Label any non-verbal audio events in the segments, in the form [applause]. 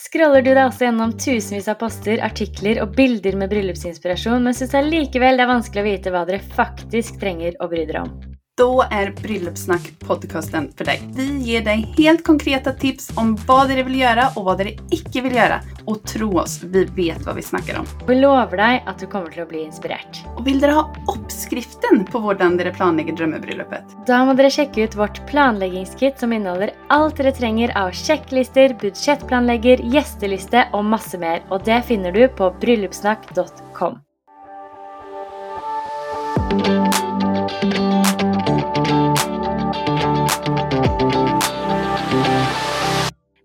Scroller du deg også gjennom tusenvis av poster, artikler og bilder med bryllupsinspirasjon, men syns allikevel det er vanskelig å vite hva dere faktisk trenger å bry dere om? Då är Bröllopssnack podcasten för dig. Vi ger dig helt konkreta tips om vad det vill göra och vad det icke vill göra. Och tro oss, vi vet vad vi snackar om. Vi lover deg at du kommer å bli inspirert. Och vill dere ha uppskriften på hvordan dere planlegger drømmebrylluppet? Da må dere sjekke ut vårt planleggingskit som inneholder alt dere trenger av sjekklister, budsjettplanlegger, gjesteliste og masse mer. Og det finner du på bryllupssnakk.com.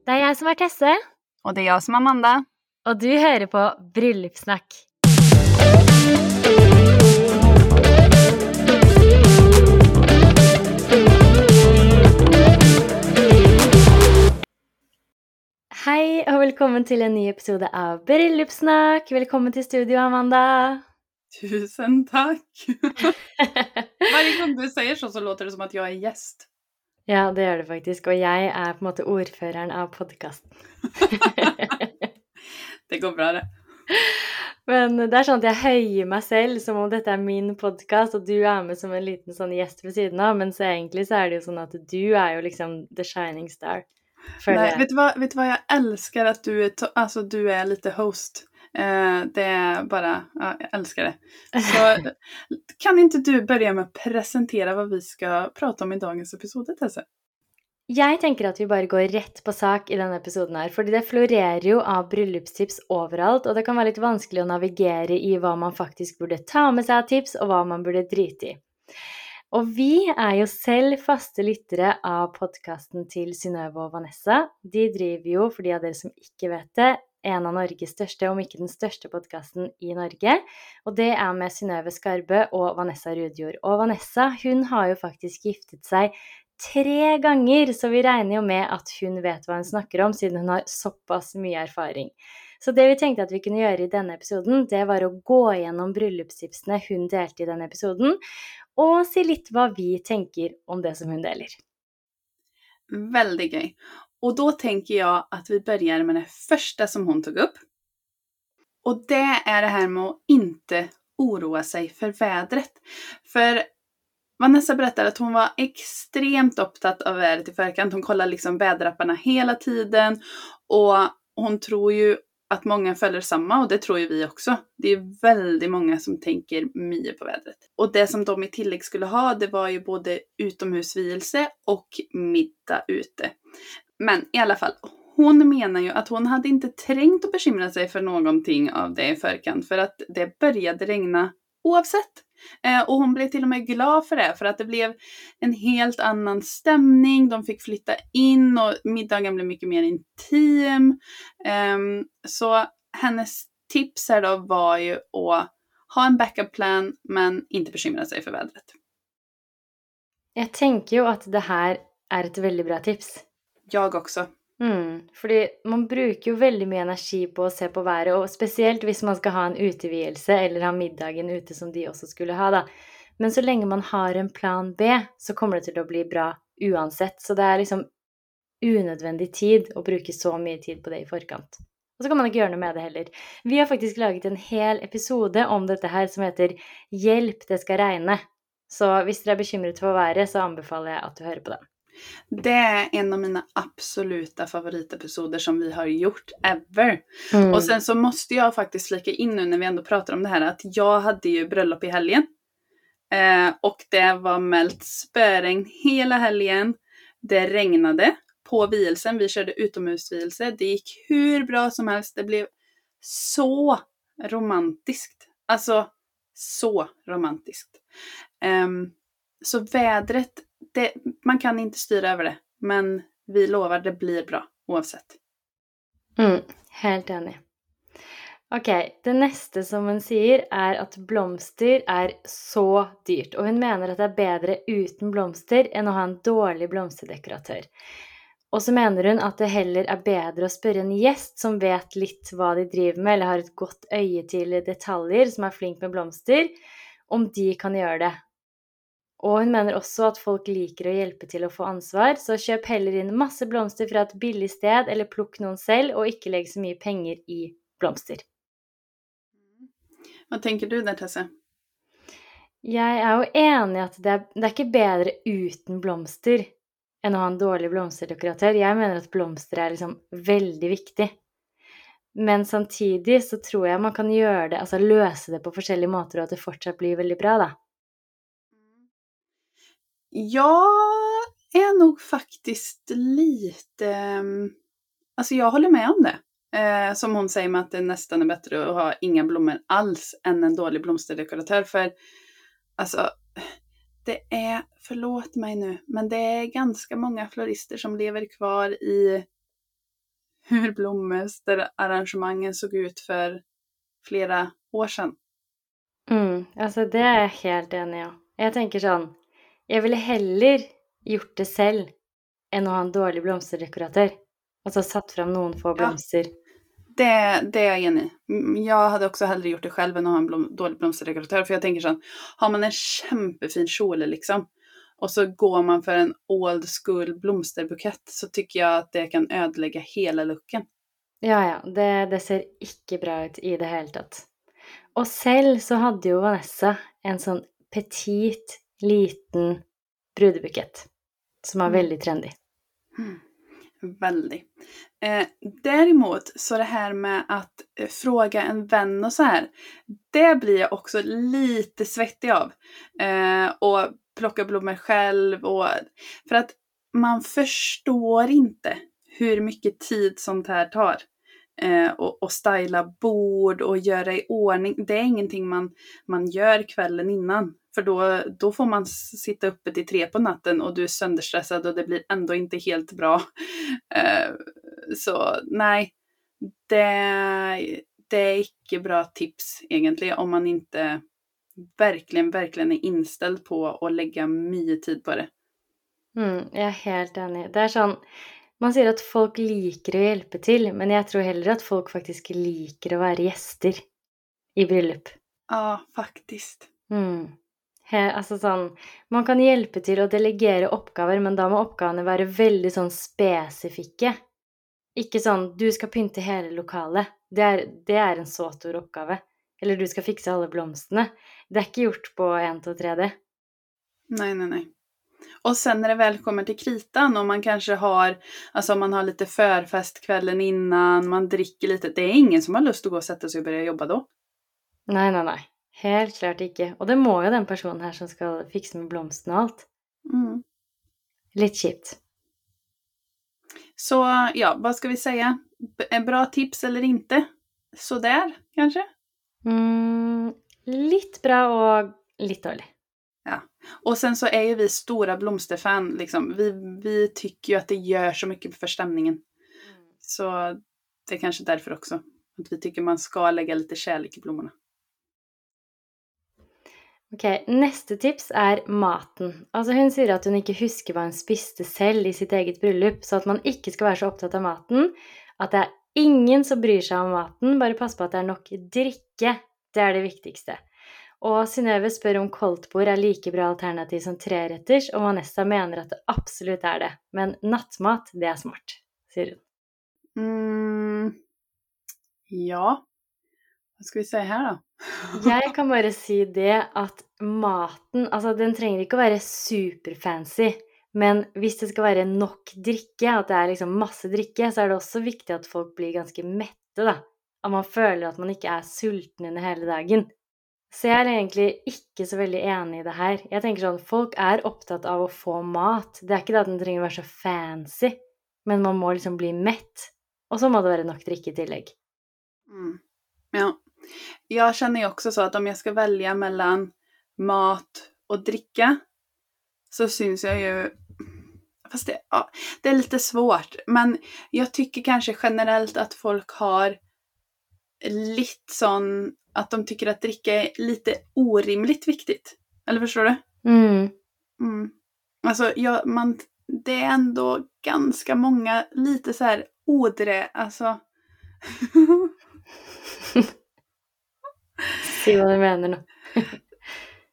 Det er jeg som er Tesse, Och det är jag som är Amanda. og du hører på Bryllupssnakk. Hei og velkommen til en ny episode av Bryllupssnakk. Velkommen til studio, Amanda. Tusen tack! Varje gång du säger så så låter det som att jag är gäst. Ja, det gjør det faktisk. Og jeg er på en måte ordføreren av podkasten. [laughs] Det går bra det. Men det er sånn at jeg høyer meg selv som om dette er min podkast, og du er med som en liten sånn gjest ved siden av, mens egentlig så er det jo sånn at du er jo liksom the shining star. Jeg. vet, du vad, vet du vad jag älskar att du är, alltså, du är lite host. Eh, det är bara, ja, jag älskar det. Så [laughs] kan inte du börja med att presentera vad vi ska prata om i dagens episode Tesse? Jeg tenker at vi bare går rett på sak i denne episoden her, fordi det florerer jo av bryllupstips overalt, og det kan være litt vanskelig å navigere i hva man faktisk burde ta med seg av tips, og hva man burde drite i. Og vi er jo selv faste lyttere av podkasten til Synnøve og Vanessa. De driver jo, for de av dere som ikke vet det, en av Norges største, om ikke den største podkasten i Norge. Og det er med Synnøve Skarbø og Vanessa Rudjord. Og Vanessa hun har jo faktisk giftet seg tre ganger, så vi regner jo med at hun vet hva hun snakker om, siden hun har såpass mye erfaring. Så det vi tenkte at vi kunne gjøre i denne episoden, det var å gå gjennom bryllupstipsene hun delte i denne episoden, og si litt hva vi tenker om det som hun deler. Väldigt gøy. Och då tänker jag att vi börjar med det första som hon tog upp. Och det är det här med att inte oroa sig för vädret. För Vanessa berättar att hon var extremt upptatt av vädret i förkant. Hon kollar liksom väderapparna hela tiden. Och hon tror ju att många följer samma och det tror ju vi också. Det är väldigt många som tänker mycket på vädret. Och det som de i tillägg skulle ha, det var ju både utomhusvielse och middag ute. Men i alla fall, hon menar ju att hon hade inte trängt att bekymra sig för någonting av det i förkant för att det började regna oavsett. Eh, och hon blev till och med glad för det, för att det blev en helt annan stämning. De fick flytta in och middagen blev mycket mer intim. Ehm, så hennes tips här då var ju att ha en backup plan, men inte bekymra sig för vädret. Jag tänker ju att det här är ett väldigt bra tips. Jag också. Mm, fordi man bruker jo veldig mye energi på å se på været, og spesielt hvis man skal ha en utevielse eller ha middagen ute som de også skulle ha, da. Men så lenge man har en plan B, så kommer det til å bli bra uansett. Så det er liksom unødvendig tid å bruke så mye tid på det i forkant. Og så kan man ikke gjøre noe med det heller. Vi har faktisk laget en hel episode om dette her som heter 'Hjelp, det skal regne'. Så hvis dere er bekymret for været, så anbefaler jeg at du hører på den. Det är en av mina absoluta favoritepisoder som vi har gjort ever. Mm. Och sen så måste jag faktiskt flika in nu när vi ändå pratar om det här att jag hade ju bröllop i helgen. Eh, och det var mält spöregn hela helgen. Det regnade på vielsen. Vi körde utomhusvielse. Det gick hur bra som helst. Det blev så romantiskt. Alltså så romantiskt. Ehm, så vädret, det, man kan inte styra över det. Men vi lovar, det blir bra oavsett. Mm, helt enig. Ok, det nästa som hon säger är att blomster är så dyrt. Och hon menar att det är bättre utan blomster än att ha en dålig blomsterdekoratör. Och så menar hon att det heller är bättre att spöra en gäst som vet lite vad de driver med, eller har ett gott öga till detaljer, som är flink med blomster, om de kan göra det. Og hun mener også at folk liker å hjelpe til å få ansvar, så kjøp heller inn masse blomster fra et billig sted, eller plukk noen selv, og ikke legg så mye penger i blomster. Hva tenker du der, Tesse? Jeg er jo enig i at det er, det er ikke bedre uten blomster enn å ha en dårlig blomsterdekoratør. Jeg mener at blomster er liksom veldig viktig. Men samtidig så tror jeg man kan gjøre det, altså løse det på forskjellige måter, og at det fortsatt blir veldig bra, da. Jag är nog faktiskt lite... Mm, alltså jag håller med om det. Eh, som hon säger med att det nästan är bättre att ha inga blommor alls än en dålig blomsterdekoratör. För alltså, det är, förlåt mig nu, men det är ganska många florister som lever kvar i hur blomsterarrangemangen såg ut för flera år sedan. Mm, alltså det är jag helt enig om. Jag tänker sån, Jeg ville heller gjort det selv enn å ha en dårlig blomsterdekoratør. Altså satt fram noen få blomster. Ja. Det, det är jag enig i. Mm, Jag hade också hellre gjort det själv än att ha en blom, dålig blomsterdekoratör. För jag tänker så har man en kämpefin kjol liksom och så går man för en old school blomsterbukett så tycker jag att det kan ödelägga hela looken. Ja, ja. Det, det ser ikke bra ut i det tatt. Og selv så hadde jo Vanessa en sånn petit, liten brudebukett som var veldig trendy. Mm. Väldigt. Eh, däremot så det här med att eh, fråga en vän och så här. Det blir jag också lite svettig av. Eh, och plocka blommor själv och för att man förstår inte hur mycket tid sånt här tar. Eh, och, och styla bord och göra i ordning. Det är ingenting man, man gör kvällen innan. För då, då får man sitta uppe till tre på natten och du är sönderstressad och det blir ändå inte helt bra. [laughs] Eh, så nej, det, det är icke bra tips egentligen om man inte verkligen, verkligen är inställd på att lägga mycket tid på det. Mm, jeg er helt enig. Det er sånn Man sier at folk liker å hjelpe til, men jeg tror heller at folk faktisk liker å være gjester i bryllup. Ja, faktiskt. Mm. He, altså sånn Man kan hjelpe til å delegere oppgaver, men da må oppgavene være veldig sånn spesifikke. Ikke sånn 'du skal pynte hele lokalet'. Det er, det er en så stor oppgave. Eller 'du skal fikse alle blomstene'. Det är inte gjort på en, två, tre det. Nej, nej, nej. Och sen när det väl kommer till kritan och man kanske har, alltså man har lite förfest kvällen innan, man dricker lite. Det är ingen som har lust att gå och sätta sig och börja jobba då. Nej, nej, nej. Helt klart inte. Och det må ju den personen här som ska fixa med blomsterna och allt. Mm. Lite chipt. Så ja, vad ska vi säga? B bra tips eller inte? Sådär, kanske? Mm, Lite bra och lite dålig. Ja. Och sen så är ju vi stora blomsterfan. Liksom. Vi, vi tycker ju att det gör så mycket för stämningen. Mm. Så det är kanske därför också. Att vi tycker man ska lägga lite kärlek i blommorna. Ok, Neste tips er maten. Altså Hun sier at hun ikke husker hva hun spiste selv i sitt eget bryllup, så at man ikke skal være så opptatt av maten. At det er ingen som bryr seg om maten, bare pass på at det er nok drikke det er det viktigste. Og Synnøve spør om koldtbord er like bra alternativ som treretters, og Vanessa mener at det absolutt er det. Men nattmat, det er smart, sier hun. Mm, ja Hva skal vi säga her, da? Jeg kan bare si det at maten Altså, den trenger ikke å være superfancy. Men hvis det skal være nok drikke, at det er liksom masse drikke, så er det også viktig at folk blir ganske mette, da at man føler at man ikke er sulten under hele dagen. Så jeg er egentlig ikke så veldig enig i det her. Jeg tenker sånn, Folk er opptatt av å få mat. Det er ikke det at den trenger å være så fancy, men man må liksom bli mett. Och så må det vara nok drikke i tillegg. Mm. Ja. Jag känner ju också så att om jag ska välja mellan mat och dricka så syns jag ju Fast det, ja, det är lite svårt. Men jag tycker kanske generellt att folk har lite sån att de tycker att dricka är lite orimligt viktigt. Eller förstår du? Mm. Mm. Alltså, ja, man, det är ändå ganska många lite så här odre, alltså. [laughs] Du menar nu.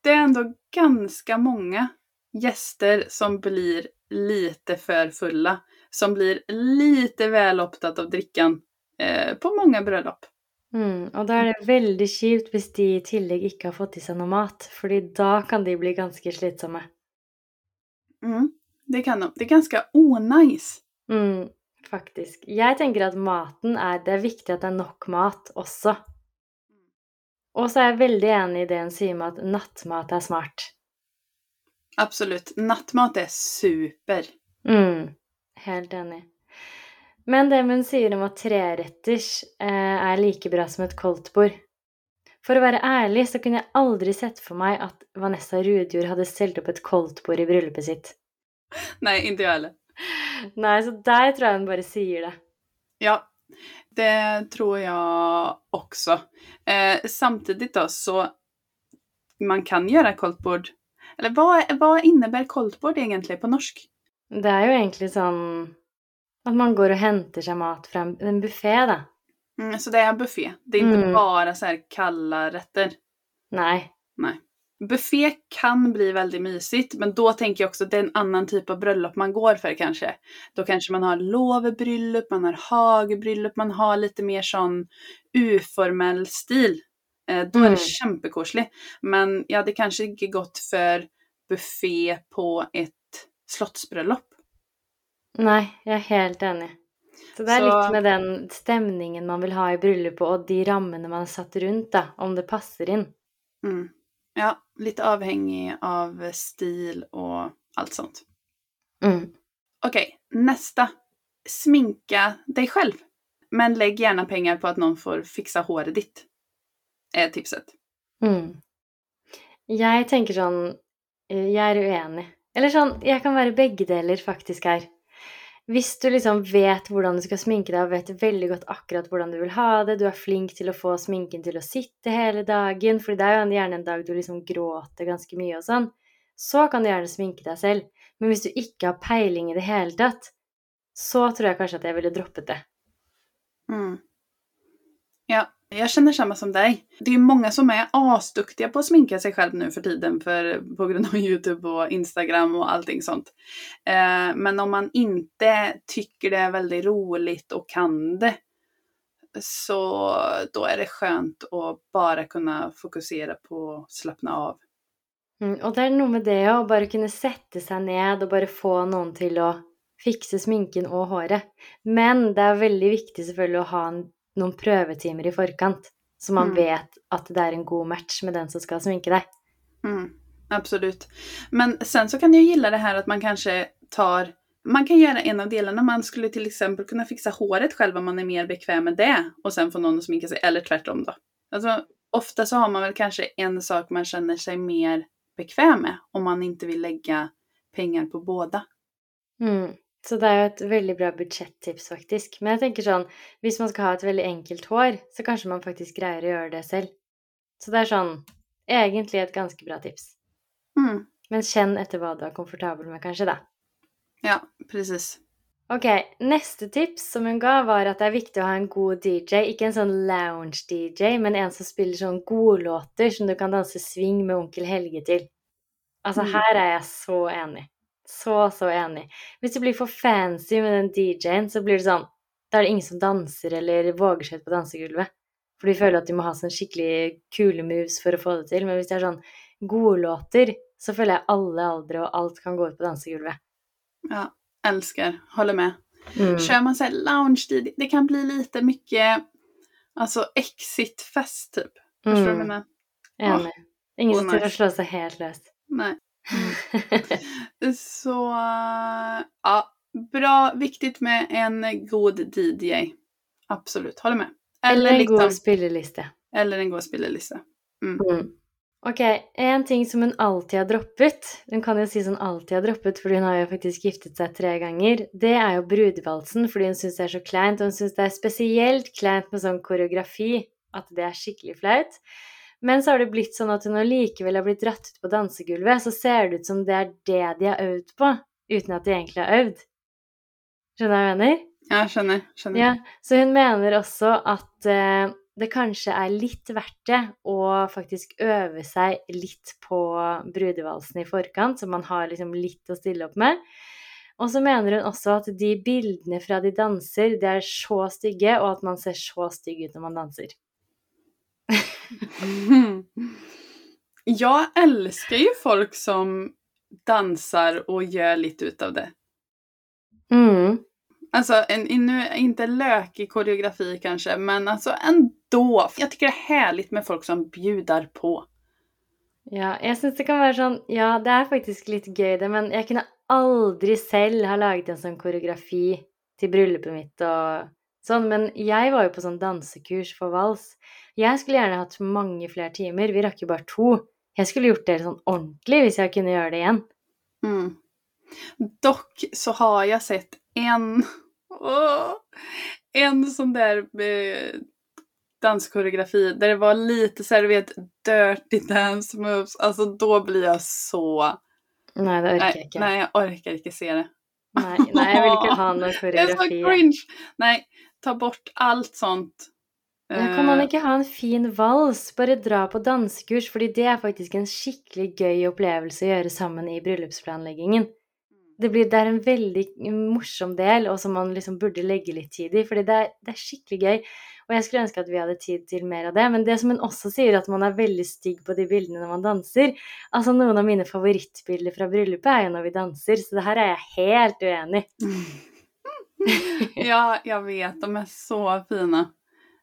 det är ändå ganska många gäster som blir lite för fulla. Som blir lite väl opptatt av drickan eh, på många bröllop. Mm, og da er det veldig kjipt hvis de i tillegg ikke har fått i seg noe mat, fordi da kan de bli ganske slitsomme. Mm, det kan de. Det är ganska onajs. Mm, faktisk. Jeg tenker at maten er Det er viktig at det er nok mat også. Og så er jeg veldig enig i det hun sier med at nattmat er smart. Absolut. Nattmat är super. Mm, helt enig. Men det hun sier om at treretters eh, er like bra som et koldtbord For å være ærlig så kunne jeg aldri sett for meg at Vanessa Rudjord hadde stelt opp et koldtbord i bryllupet sitt. Nej, inte jag heller. Nei, så der tror jeg hun bare sier det. Ja, det tror jag också. Eh, samtidigt då så man kan göra koldtbord. Eller vad, vad innebär koldtbord egentligen på norsk? Det er jo egentlig sånn at man går og henter seg mat fra en- en buffé, da. Mm, så det är buffé. Det är inte Mm. bara så här kalla rätter. Nei. Nej. Buffé kan bli väldigt mysigt, men då tänker jag också att det är en annan typ av bröllop man går för kanske. Då kanske man har låvebröllop, man har hagebröllop, man har lite mer sån uformell stil. Eh, då är Mm. det kämpekoselig. Men jag hade kanske inte gått för buffé på ett slottsbröllop. Nei, jeg er helt enig. Så det er Så- litt med den stemningen man vil ha i bryllupet, og de rammene man satt rundt, da, om det passer inn. Mm. Ja, lite avhängig av stil och allt sånt. Mm. Okej, nästa. Sminka dig själv. Men lägg gärna pengar på att någon får fixa håret ditt. Är tipset. Mm. Jeg tenker sånn eh, Jeg er uenig. Eller sånn, jeg kan være begge deler faktisk her. Hvis du liksom vet hvordan du skal sminke deg, og vet veldig godt akkurat hvordan du vil ha det, du er flink til å få sminken til å sitte hele dagen, for det er jo gärna gjerne en dag du liksom gråter ganske mye og sånn, så kan du gjerne sminke deg selv. Men hvis du ikke har peiling i det hele tatt, så tror jeg kanskje at jeg ville droppet det. Mm. Ja, jag känner samma som dig. Det är många som är asduktiga på att sminka sig själv nu för tiden för, på grund av [laughs] Youtube och Instagram och allting sånt. Eh, men om man inte tycker det är väldigt roligt och kan det så då är det skönt att bara kunna fokusera på att slappna av. Mm, och det är nog med det att bara kunna sätta sig ned och bara få någon till att fixa sminken och håret. Men det är väldigt viktigt såklart att ha en, noen prøvetimer i forkant, så man Mm. vet at det er en god match med den som skal sminke deg. Mm, absolut. Men sen så kan jag gilla det här att man kanske tar man kan göra en av delarna. Man skulle till exempel kunna fixa håret själv om man är mer bekväm med det och sen få någon att sminka sig. Eller tvärtom då. Alltså, ofta så har man väl kanske en sak man känner sig mer bekväm med om man inte vill lägga pengar på båda. Mm. Så det er jo et veldig bra budsjettips, faktisk. Men jeg tenker sånn, hvis man skal ha et veldig enkelt hår, så kanskje man faktisk greier å gjøre det selv. Så det er sånn, egentlig et ganske bra tips. Mm, Men kjenn etter hva du er komfortabel med, kanskje, da. ja, precis. Ok, neste tips som hun ga, var at det er viktig å ha en god DJ. Ikke en sånn lounge-DJ, men en som spiller sånn godlåter som du kan danse swing med onkel Helge til. Altså, Mm. her er jeg så enig. Så, så enig. Hvis du blir for fancy med den DJ-en, så blir det sånn Da er det ingen som danser eller våger seg ut på dansegulvet. For de føler at de må ha sånn skikkelig kule moves for å få det til. Men hvis det er sånn godlåter, så føler jeg alle aldre og alt kan gå ut på dansegulvet. Ja, älskar. Håller med. Mm. Kör man så här lounge det, kan bli lite mycket alltså exit-fest typ. Förstår du vad jag Mm. menar? Enig. Ingen som å slå seg helt løs. Nej. [laughs] Så ja, bra, viktigt med en god DJ. Absolut, håller med. Eller en liksom, god spilleliste. eller en god spilleliste. Mm. Ok, en ting som hun alltid har droppet, hun kan jo si sånn alltid har droppet, fordi hun har jo faktisk giftet seg tre ganger, det er jo brudevalsen, fordi hun syns det er så kleint, og hun syns det er spesielt kleint med sånn koreografi, at det er skikkelig flaut. Men så har det blitt sånn at hun allikevel har blitt dratt ut på dansegulvet, så ser det ut som det er det de har øvd på, uten at de egentlig har øvd. Skjønner du hva jeg mener? Ja, känner, känner. Ja, så hun mener også at eh, det kanskje er litt verdt det å faktisk øve seg litt på brudevalsen i forkant, så man har liksom litt å stille opp med. Og så mener hun også at de bildene fra de danser, det er så stygge, og at man ser så stygg ut når man danser. [laughs] Jag älskar ju folk som dansar och gör lite utav det. Mm. Alltså, en, nu, inte lökig koreografi kanske, men alltså ändå. Jag tycker det är härligt med folk som bjudar på. Ja, jeg syns det kan være sånn Ja, det er faktisk litt gøy, det, men jeg kunne aldri selv ha laget en sånn koreografi til bryllupet mitt og sånn. Men jeg var jo på sånn dansekurs for vals. Jeg skulle gjerne hatt mange flere timer. Vi rakk jo bare to. Jeg skulle gjort det sånn ordentlig hvis jeg kunne gjøre det igjen. Mm. Dock så har jag sett en, en sån där eh, danskoreografi där det var lite så här, du vet, dirty dance moves. Alltså då blir jag så... Nei, det orker jeg Nej, ikke. nej, jag orkar inte se det. Nei, nei, jeg vil ikke ha [laughs] noe Det är så koreografi. cringe! Nej, ta bort allt sånt. Ja, kan man inte ikke ha en fin vals? Bare dra på dansekurs, fordi det er faktisk en skikkelig gøy opplevelse å gjøre sammen i bryllupsplanleggingen. Det, blir, det er en veldig morsom del, og som man liksom burde legge litt tid i, fordi det er, det er skikkelig gøy. Og jeg skulle ønske at vi hadde tid til mer av det. Men det som hun også sier, at man er veldig stygg på de bildene når man danser Altså, noen av mine favorittbilder fra bryllupet er jo når vi danser, så det her er jeg helt uenig i. [laughs] ja, jag vet. De är så fina.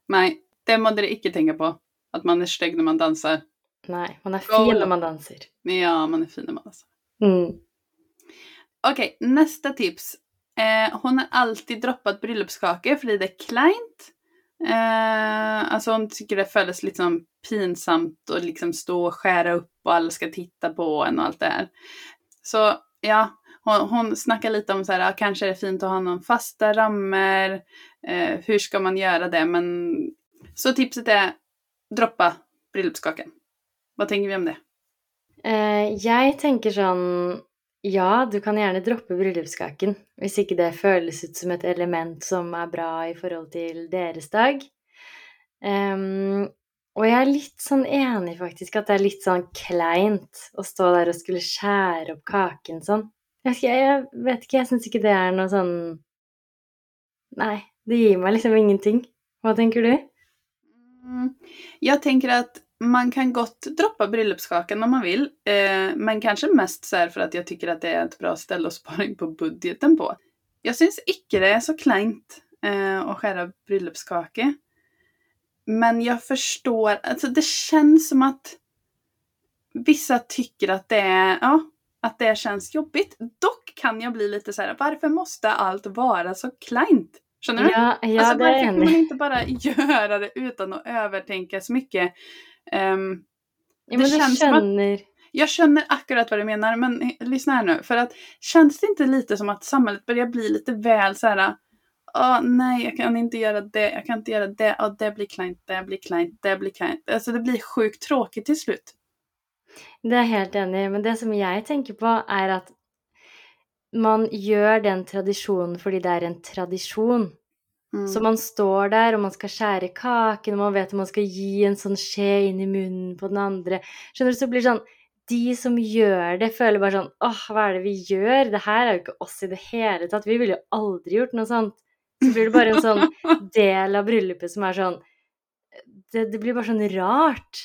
Nej, det måste du inte tänka på. Att man är snygg när man dansar. Nei, man er Goal. fin når man danser. Ja, man är fin när man dansar. Mm. Okej, nästa tips. Eh, hon har alltid droppat bröllopskakor för det är kleint. Eh, alltså hon tycker det känns lite som pinsamt att liksom stå och skära upp och alla ska titta på en och allt det här. Så ja, hon, hon snackar lite om så här, ah, kanske är det fint att ha någon fasta rammer. Eh, hur ska man göra det? Men så tipset är droppa bröllopskakan. Vad tänker vi om det? Eh, jag tänker sånn Ja, du kan gjerne droppe bryllupskaken hvis ikke det føles ut som et element som er bra i forhold til deres dag. Ehm, um, og jeg er litt sånn enig, faktisk, at det er litt sånn kleint å stå der og skulle skjære opp kaken sånn. Jeg, vet ikke, jeg vet ikke, jeg syns ikke det er noe sånn Nei, det gir meg liksom ingenting. Hva tenker du? Mm. Jag tänker att man kan gott droppa bröllopskakan om man vill. Eh, men kanske mest så här för att jag tycker att det är ett bra ställe att spara in på budgeten på. Jag syns icke det är så kleint eh, att skära bröllopskaka. Men jag förstår, alltså det känns som att vissa tycker att det är, ja, att det känns jobbigt. Dock kan jag bli lite så här, varför måste allt vara så kleint? Känner du? Ja, ja alltså, varför kan man inte bara [laughs] göra det utan att övertänka så mycket? Ehm, Ja, det känns som att- jag känner akkurat vad du menar, men lyssna här nu. För att känns det inte lite som att samhället börjar bli lite väl så här, "Åh, nej, jag kan inte göra det, jag kan inte göra det, ja, det blir kleint, det blir kleint, det blir kleint. Alltså det blir sjukt tråkigt till slut. Det er jeg helt enig i, men det som jeg tenker på, er at man gjør den tradisjonen fordi det er en tradisjon. Mm. Så man står der, og man skal skjære kaken, og man vet at man skal gi en sånn skje inn i munnen på den andre. Skjønner du, så blir det sånn De som gjør det, føler bare sånn åh, hva er det vi gjør? Det her er jo ikke oss i det hele tatt. Vi ville jo aldri gjort noe sånt. Så blir det bare en sånn del av bryllupet som er sånn Det, det blir bare sånn rart.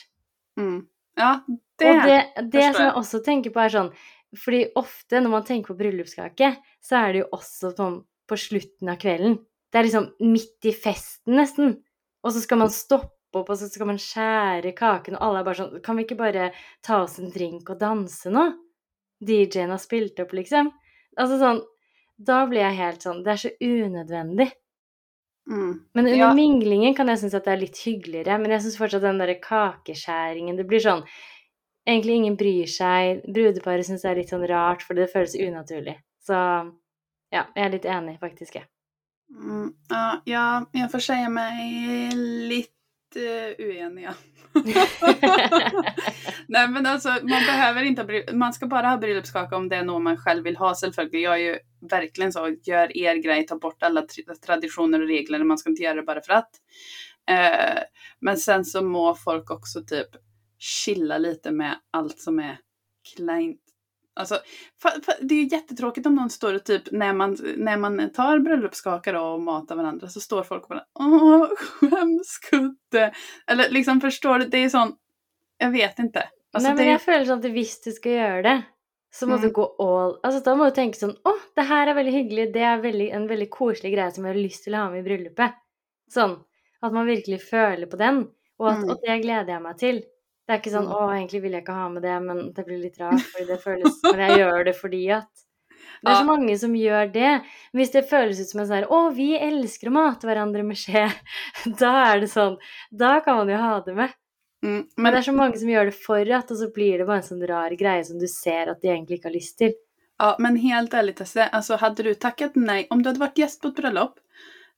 Mm. Ja, det, Og det, det som jeg også tenker på, er sånn Fordi ofte når man tenker på bryllupskake, så er det jo også sånn på slutten av kvelden. Det er liksom midt i festen, nesten. Og så skal man stoppe opp, og så skal man skjære kaken, og alle er bare sånn Kan vi ikke bare ta oss en drink og danse nå? DJ-en har spilt opp, liksom. Altså sånn Da blir jeg helt sånn Det er så unødvendig. Mm. Men under Ja. minglingen kan jeg synes at det er litt hyggeligere, men jeg synes fortsatt den der kakeskjæringen Det blir sånn Egentlig ingen bryr seg. Brudeparet syns det er litt sånn rart, fordi det føles unaturlig. Så ja, jeg er litt enig, faktisk. jeg. Mm. Ja, jag får säga mig lite ueniga. [laughs] Nej men alltså man behöver inte bry- man ska bara ha bröllopskaka om det är något man själv vill ha självklart. Jag är ju verkligen så, gör er grej, ta bort alla tr- traditioner och regler, man ska inte göra det bara för att. Eh, men sen så må folk också typ chilla lite med allt som är kleint. Alltså, det är jättetråkigt om någon står och typ när man, när man tar bröllopskaka då och matar varandra så står folk och bara åh skämskudde. Eller liksom förstår du, det är sån, jag vet inte. Alltså, det men är, jeg føler sånn at hvis du skal gjøre det, så må Mm. du gå all Altså, da må du tenke sånn Å, det her er veldig hyggelig. Det er veldig, en veldig koselig greie som jeg har til å ha med i bryllupet. Sånn. At man virkelig føler på den. Og at Mm. og det gleder jeg meg til. Det er ikke sånn Mm. Å, egentlig vil jeg ikke ha med det, men det blir litt rart, [laughs] fordi det føles Men jeg gjør det fordi at Det er så mange som gjør det. Hvis det føles ut som en sånn her Å, vi elsker å mate hverandre med skje. [laughs] Da er det sånn Da kan man jo ha det med. mm, Men det men, er så mange som gjør det for at, og så blir det bare en sånn rar greie som du ser at de egentlig ikke har lyst til. ja, men helt ärligt Tesse, alltså hade du tackat nej, om du hade varit gäst på ett bröllop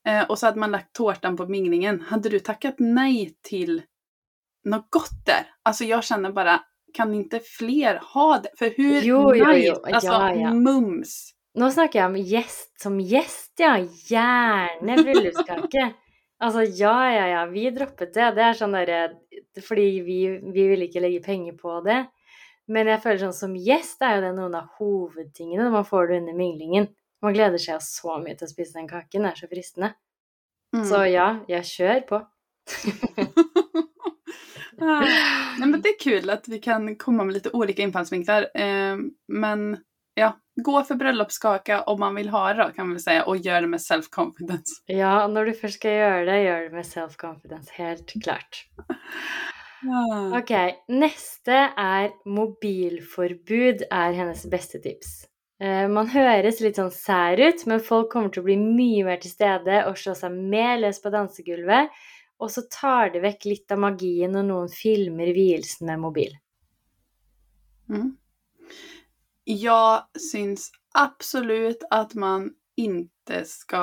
eh, och så hade man lagt tårtan på minglingen, hade du tackat nej till något gott där? Alltså jag känner bara, kan inte fler ha det? För hur Jo, jo, nice, jo. alltså Ja, ja. mums. Nå snakker jeg om gjest som gjest, ja. Gjerne bryllupskake. [laughs] Altså, ja, ja, ja. Vi droppet det. Det er sånn derre Fordi vi, vi ville ikke legge penger på det. Men føler sånn som er jo det noen av hovedtingene når man får under minglingen. Man gleder seg så mye til å spise den kaken. Det er så fristende. Mm. Så ja, jeg kjør på. [laughs] [laughs] Ah, Nej, men det är kul att vi kan komma med lite olika infallsvinklar. Eh, men ja, gå för bröllopskaka om man vill ha det då, kan vi säga och gör det med self-confidence. Ja, når du først skal gjøre det, gjør det med self-confidence. Helt klart. Ah. Ok, neste er mobilforbud er hennes beste tips. Eh, man høres litt sånn sær ut, men folk kommer til å bli mye mer til stede og slå seg mer løs på dansegulvet. Og så tar det vekk litt av magien når noen filmer vielsen med mobil. Mm. Jag syns absolut att man inte ska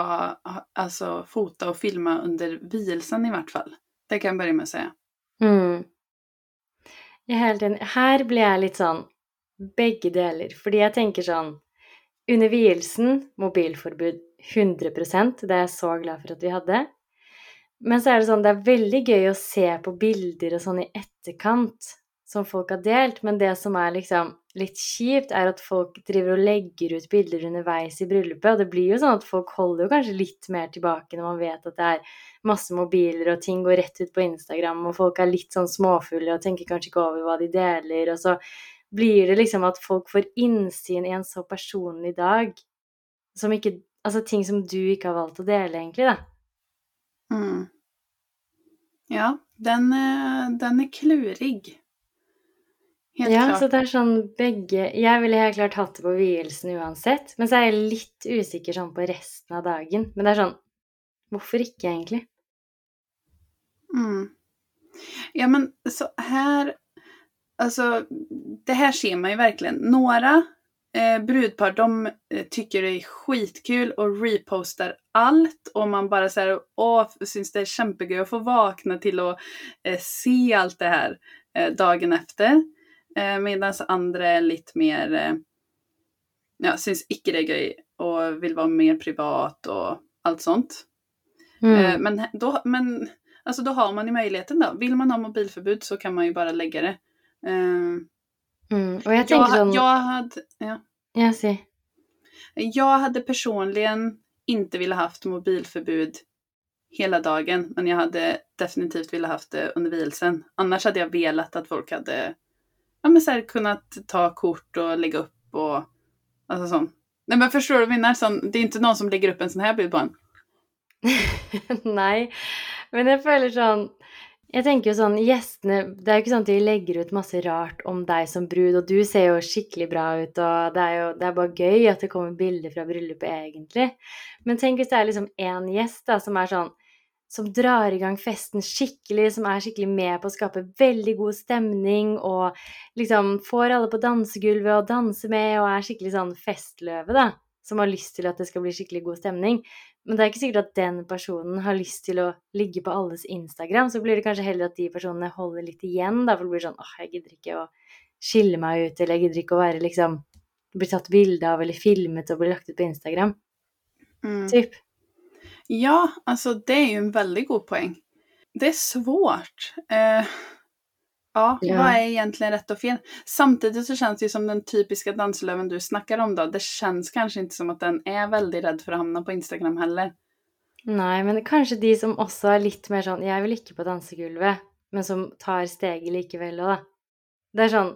alltså, fota och filma under vielsen i vart fall. Det kan jag börja med att säga. Mm. Er helt enig. Her blir jeg litt sånn begge deler. Fordi jeg tenker sånn Under vielsen mobilforbud 100% Det er jeg så glad for at vi hadde. Men så är det sånn, det er veldig gøy å se på bilder og sånn i etterkant som folk har delt, men det som er liksom litt kjipt, er at folk driver og legger ut bilder underveis i bryllupet, og det blir jo sånn at folk holder jo kanskje litt mer tilbake når man vet at det er masse mobiler, og ting går rett ut på Instagram, og folk er litt sånn småfulle og tenker kanskje ikke over hva de deler, og så blir det liksom at folk får innsyn i en så personlig dag, som ikke Altså ting som du ikke har valgt å dele, egentlig, da. Mm. Ja, den, eh, den är klurig. Helt Ja, klart. så det er sånn begge Jeg ville helt klart hatt det på vielsen uansett, men så er jeg litt usikker sånn på resten av dagen. Men det er sånn Hvorfor ikke, egentlig? Mm. Ja men så här, alltså det här ser man ju verkligen. Några eh, brudpar de eh, tycker det är skitkul och repostar allt och man bara säger åh, syns det är kämpegöj att få vakna till och eh, se allt det här eh, dagen efter. Eh, Medan andra är lite mer, eh, ja, syns icke det är göj och vill vara mer privat och allt sånt. Mm. Eh, Men, då, men alltså då har man ju möjligheten då. Vill man ha mobilförbud så kan man ju bara lägga det. Mm. Jeg jag, tenker sånn jag, hade, ja, Ja, si. jag hade personligen inte velat haft mobilförbud hela dagen. Men jag hade definitivt velat haft det under vielsen. Annars hade jag velat att folk hade ja, men så här, kunnat ta kort och lägga upp och alltså sånt. Nej men förstår du jag menar? Sån, det är inte någon som lägger upp en sån här bild på en. [laughs] Nei. Men jeg føler sånn Jeg tenker jo sånn Gjestene Det er jo ikke sånn at de legger ut masse rart om deg som brud, og du ser jo skikkelig bra ut, og det er jo det er bare gøy at det kommer bilder fra bryllupet, egentlig. Men tenk hvis det er liksom én gjest da, som er sånn som drar i gang festen skikkelig, som er skikkelig med på å skape veldig god stemning, og liksom får alle på dansegulvet og danser med, og er skikkelig sånn festløve, da. Som har lyst til at det skal bli skikkelig god stemning. Men det er ikke sikkert at den personen har lyst til å ligge på alles Instagram. Så blir det kanskje heller at de personene holder litt igjen, da. For det blir sånn åh, jeg gidder ikke å skille meg ut, eller jeg gidder ikke å være liksom Bli tatt bilde av eller filmet og bli lagt ut på Instagram. Mm. Typ. Ja, alltså det är ju en väldigt god poäng. Det är svårt. Eh, ja, Ja. vad är egentligen rätt och fel? Samtidigt så känns det ju som den typiska danslöven du snackar om då. Det känns kanske inte som att den är väldigt rädd för att hamna på Instagram heller. Nei, men kanskje de som også er litt mer sånn Jeg vil ikke på dansegulvet, men som tar steget likevel òg, da. Det er sånn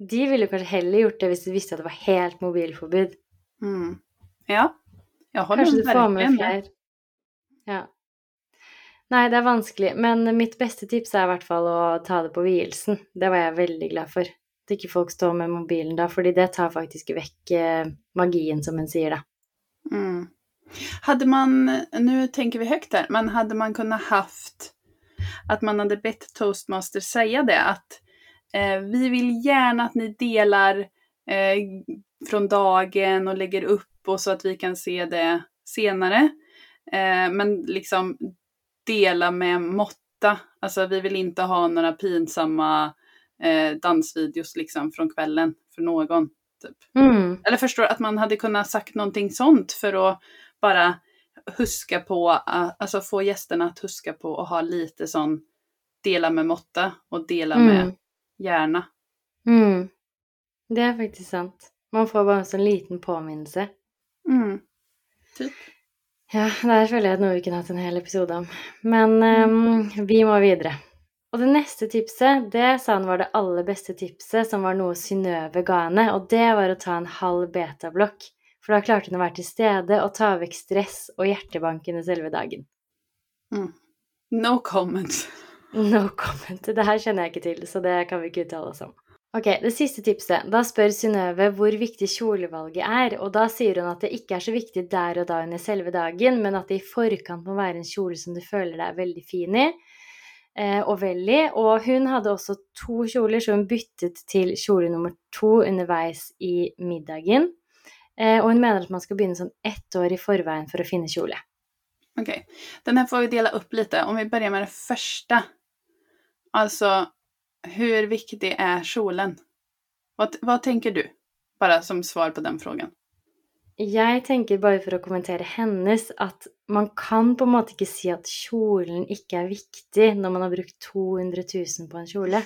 De ville kanskje heller gjort det hvis de visste at det var helt mobilforbud. Mm. Ja, jag håller Kanskje du får med flere. Ja. Nei, det er vanskelig, men mitt beste tips er i hvert fall å ta det på vielsen. Det var jeg veldig glad for. At ikke folk står med mobilen da, fordi det tar faktisk vekk eh, magin, magien, som en sier, da. Mm. Hade man, nu tänker vi högt här, men hade man kunnat haft att man hade bett toastmaster säga det att eh, vi vill gärna att ni delar eh, från dagen och lägger upp och så att vi kan se det senare. Eh, men liksom dela med måtta. Alltså vi vill inte ha några pinsamma eh, dansvideos liksom från kvällen för någon. Typ. Mm. Eller förstår att man hade kunnat sagt någonting sånt för att bara huska på, alltså få gästerna att huska på att ha lite sån dela med måtta och dela med Mm. hjärna. Mm. Det er faktisk sant. Man får bare en sånn liten påminnelse. Mm. Typ. Ja, det her føler jeg at noe vi kunne hatt en hel episode om. Men ehm, vi må videre. Og det neste tipset, det sa han var det aller beste tipset, som var noe Synnøve ga henne, og det var å ta en halv betablokk. For da klarte hun å være til stede og ta vekk stress og hjertebank under selve dagen. No comments. No comment. Det her kjenner jeg ikke til, så det kan vi ikke uttale oss om. Ok, det siste tipset. Da spør Synnøve hvor viktig kjolevalget er, og da sier hun at det ikke er så viktig der og da under selve dagen, men at det i forkant må være en kjole som du føler deg veldig fin i, eh, og vel i. Og hun hadde også to kjoler, så hun byttet til kjole nummer to underveis i middagen. Eh, og hun mener at man skal begynne sånn ett år i forveien for å finne kjole. Okej, den här får vi dela upp lite. Om vi börjar med det första. Alltså, hur viktig är kjolen? Vad, vad tänker du? Bara som svar på den frågan. Jeg tenker bare for å kommentere hennes at man kan på en måte ikke si at kjolen ikke er viktig når man har brukt 200 000 på en kjole.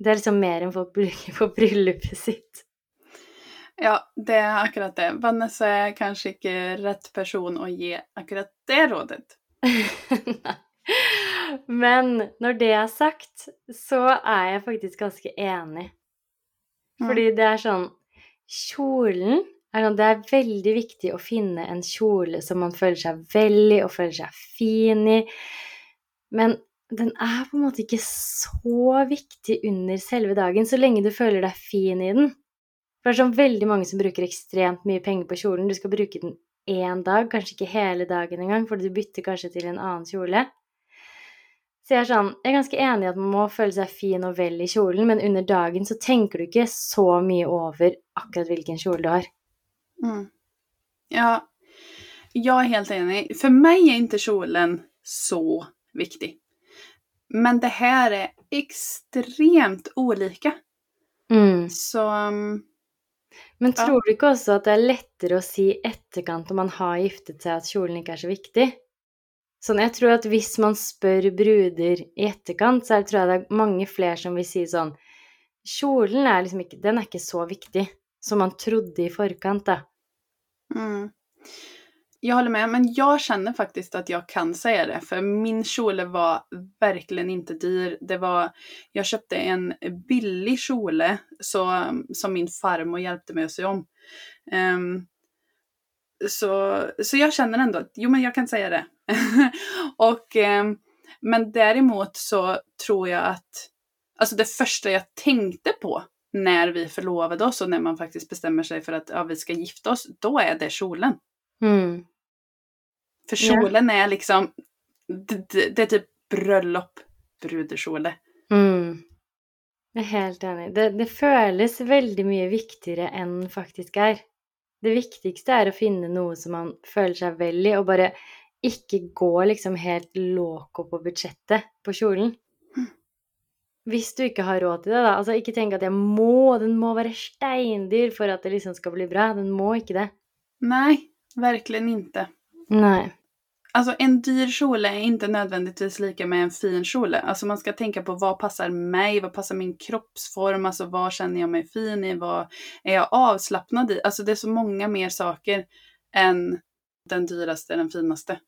Det er liksom mer enn folk bruker på bryllupet sitt. Ja, det är akkurat det. Vanessa är kanske inte rätt person att ge akkurat det rådet. [laughs] Men når det er sagt, så er jeg faktisk ganske enig. Fordi det er sånn Kjolen Det er veldig viktig å finne en kjole som man seg vel i og føler seg fin i. Men den er på en måte ikke så viktig under selve dagen, så lenge du føler deg fin i den. For det er sånn veldig mange som bruker ekstremt mye penger på kjolen. Du skal bruke den én dag, kanskje ikke hele dagen engang, fordi du bytter kanskje til en annen kjole. Så jeg er sånn, jeg er ganske enig i at man må føle seg fin og vel i kjolen, men under dagen så tenker du ikke så mye over akkurat hvilken kjole du har. Mm. Ja, jag är helt enig. För mig är inte kjolen så viktig. Men det här är extremt olika. Mm. Så um, Men Ja. tror du ikke også at det er lettere å si i etterkant om man har giftet seg, at kjolen ikke er så viktig? Sånn, jeg tror at hvis man spør bruder i etterkant, så er- tror jeg det er mange flere som vil si sånn Kjolen er liksom ikke Den er ikke så viktig som man trodde i forkant, da. mm. Jag håller med, men jag känner faktiskt att jag kan säga det. För min kjole var verkligen inte dyr. Det var, jag köpte en billig kjole så, som min farmor hjälpte mig att sy om. Um, så, så jag känner ändå att jo, men jag kan säga det. [laughs] och, ehm, men däremot så tror jag att alltså det första jag tänkte på när vi förlovade oss och när man faktiskt bestämmer sig för att ja, vi ska gifta oss, då är det kjolen. Mm. För kjolen är liksom, det, det, är typ bröllop, brudekjole. Mm. Jeg er helt enig. Det, det føles veldig mye viktigere enn faktisk er. Det viktigste er å finne noe som man føler seg vel i, og bare ikke gå liksom helt loco på budsjettet på kjolen. Hvis du ikke har råd til det, da. Altså ikke tenk at jeg må, den må være steindyr for at det liksom skal bli bra. Den må ikke det. Nej, verkligen inte. Nei. Alltså en dyr kjol är inte nödvändigtvis lika med en fin kjol. Alltså man ska tänka på vad passar mig, vad passar min kroppsform, alltså vad känner jag mig fin i, vad är jag avslappnad i? Alltså det är så många mer saker än den dyraste, den finaste.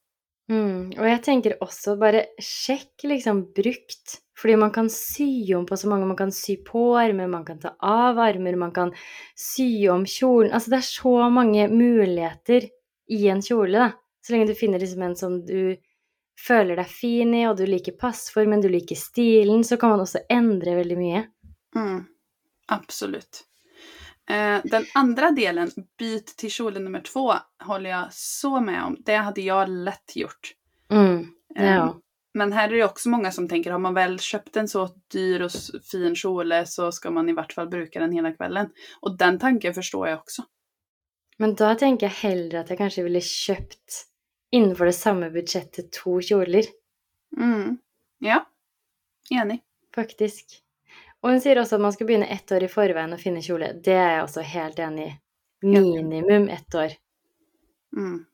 Mm. Och jag tänker också bara check liksom brukt. För man kan sy om på så många, Man kan sy på armar, man kan ta av armar, man kan sy om kjolen. Alltså det är så många möjligheter i en kjole. Så lenge du finner liksom en som du føler deg fin i, og du liker passformen, du liker stilen, så kan man også endre veldig mye. Mm. Absolut. Eh, den andra delen, byt till kjolen nummer två, håller jag så med om. Det hade jag lätt gjort. Mm. Ja. Eh, Men här är det också många som tänker, har man väl köpt en så dyr och fin kjole så ska man i vart fall bruka den hela kvällen. Och den tanken förstår jag också. Men da tenker jeg heller at jeg kanskje ville kjøpt innenfor det samme budsjettet to kjoler. Mm. Ja, enig. Faktisk. Og hun sier også at man skal begynne ett år i forveien å finne kjole. Det er jeg også helt enig i. Minimum ett år. Mm.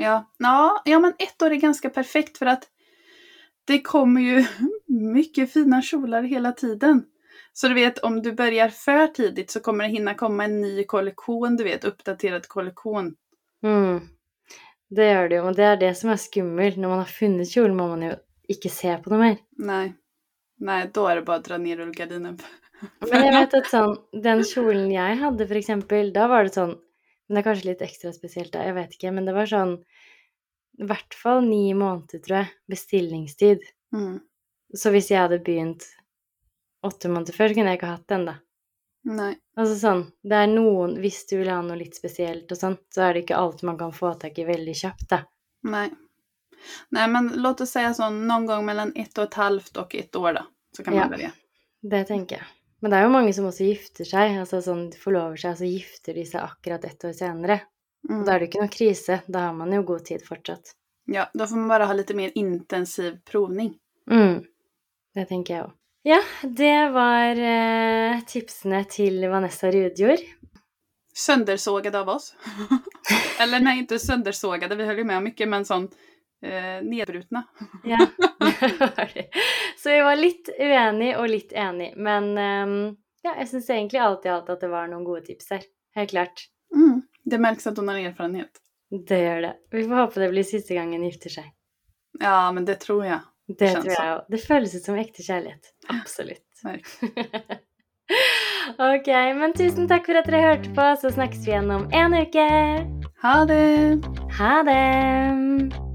Ja. Ja, ja, men ett år är ganska perfekt för att det kommer ju [laughs] mycket fina kjolar hela tiden. Så du vet, om du börjar för tidigt så kommer det hinna komma en ny kollektion, du vet, uppdaterad kollektion. Mm. Det gjør det jo, men det er det som er skummelt. Når man har funnet kjolen, må man jo ikke se på noe mer. Nej. Nej, då är det bara att dra ner rullgardinen. [laughs] Men jeg vet [laughs] at sånn, den kjolen jeg hadde, for eksempel, da var det sånn Men det er kanskje litt ekstra spesielt da, jeg vet ikke. Men det var sånn i hvert fall ni måneder, tror jeg, bestillingstid. Mm. Så hvis jeg hadde begynt åtte måneder før, så kunne jeg ikke hatt den, da. Nej. Altså sånn, det er noen Hvis du vil ha noe litt spesielt og sånn, så er det ikke alt man kan få tak i veldig kjapt, da. Nej. Nej, men låt oss säga så någon gång mellan ett och ett halvt och ett år då. Så kan Ja. man börja. Det tenker jeg. Men det er jo mange som også gifter seg. Altså sånn, de forlover seg, og så gifter de seg akkurat ett år senere. Og Mm. da er det jo ikke noe krise. Da har man jo god tid fortsatt. Ja, då får man bara ha lite mer intensiv provning. Mm. Det tenker jeg òg. Ja, det var eh, tipsene til Vanessa Rudjord. Söndersågade av oss. [laughs] Eller nej, inte söndersågade. Vi höll ju med om mycket, men sån eh, nedbrutna. Ja. [laughs] Så vi var litt uenige og litt enige. Men ehm, ja, jeg syns egentlig alt i alt at det var noen gode tips her. Helt klart. Mm. Det märks att hon har erfarenhet. Det gjør det. Vi får håpe det blir siste gang hun gifter seg. Ja, men det tror jag. Det tror òg. Det ut som ekte kjærlighet. Absolutt. Verkligen. [laughs] ok, men tusen takk for at dere hørte på, så snakkes vi igjen om en uke. Ha det! Ha det!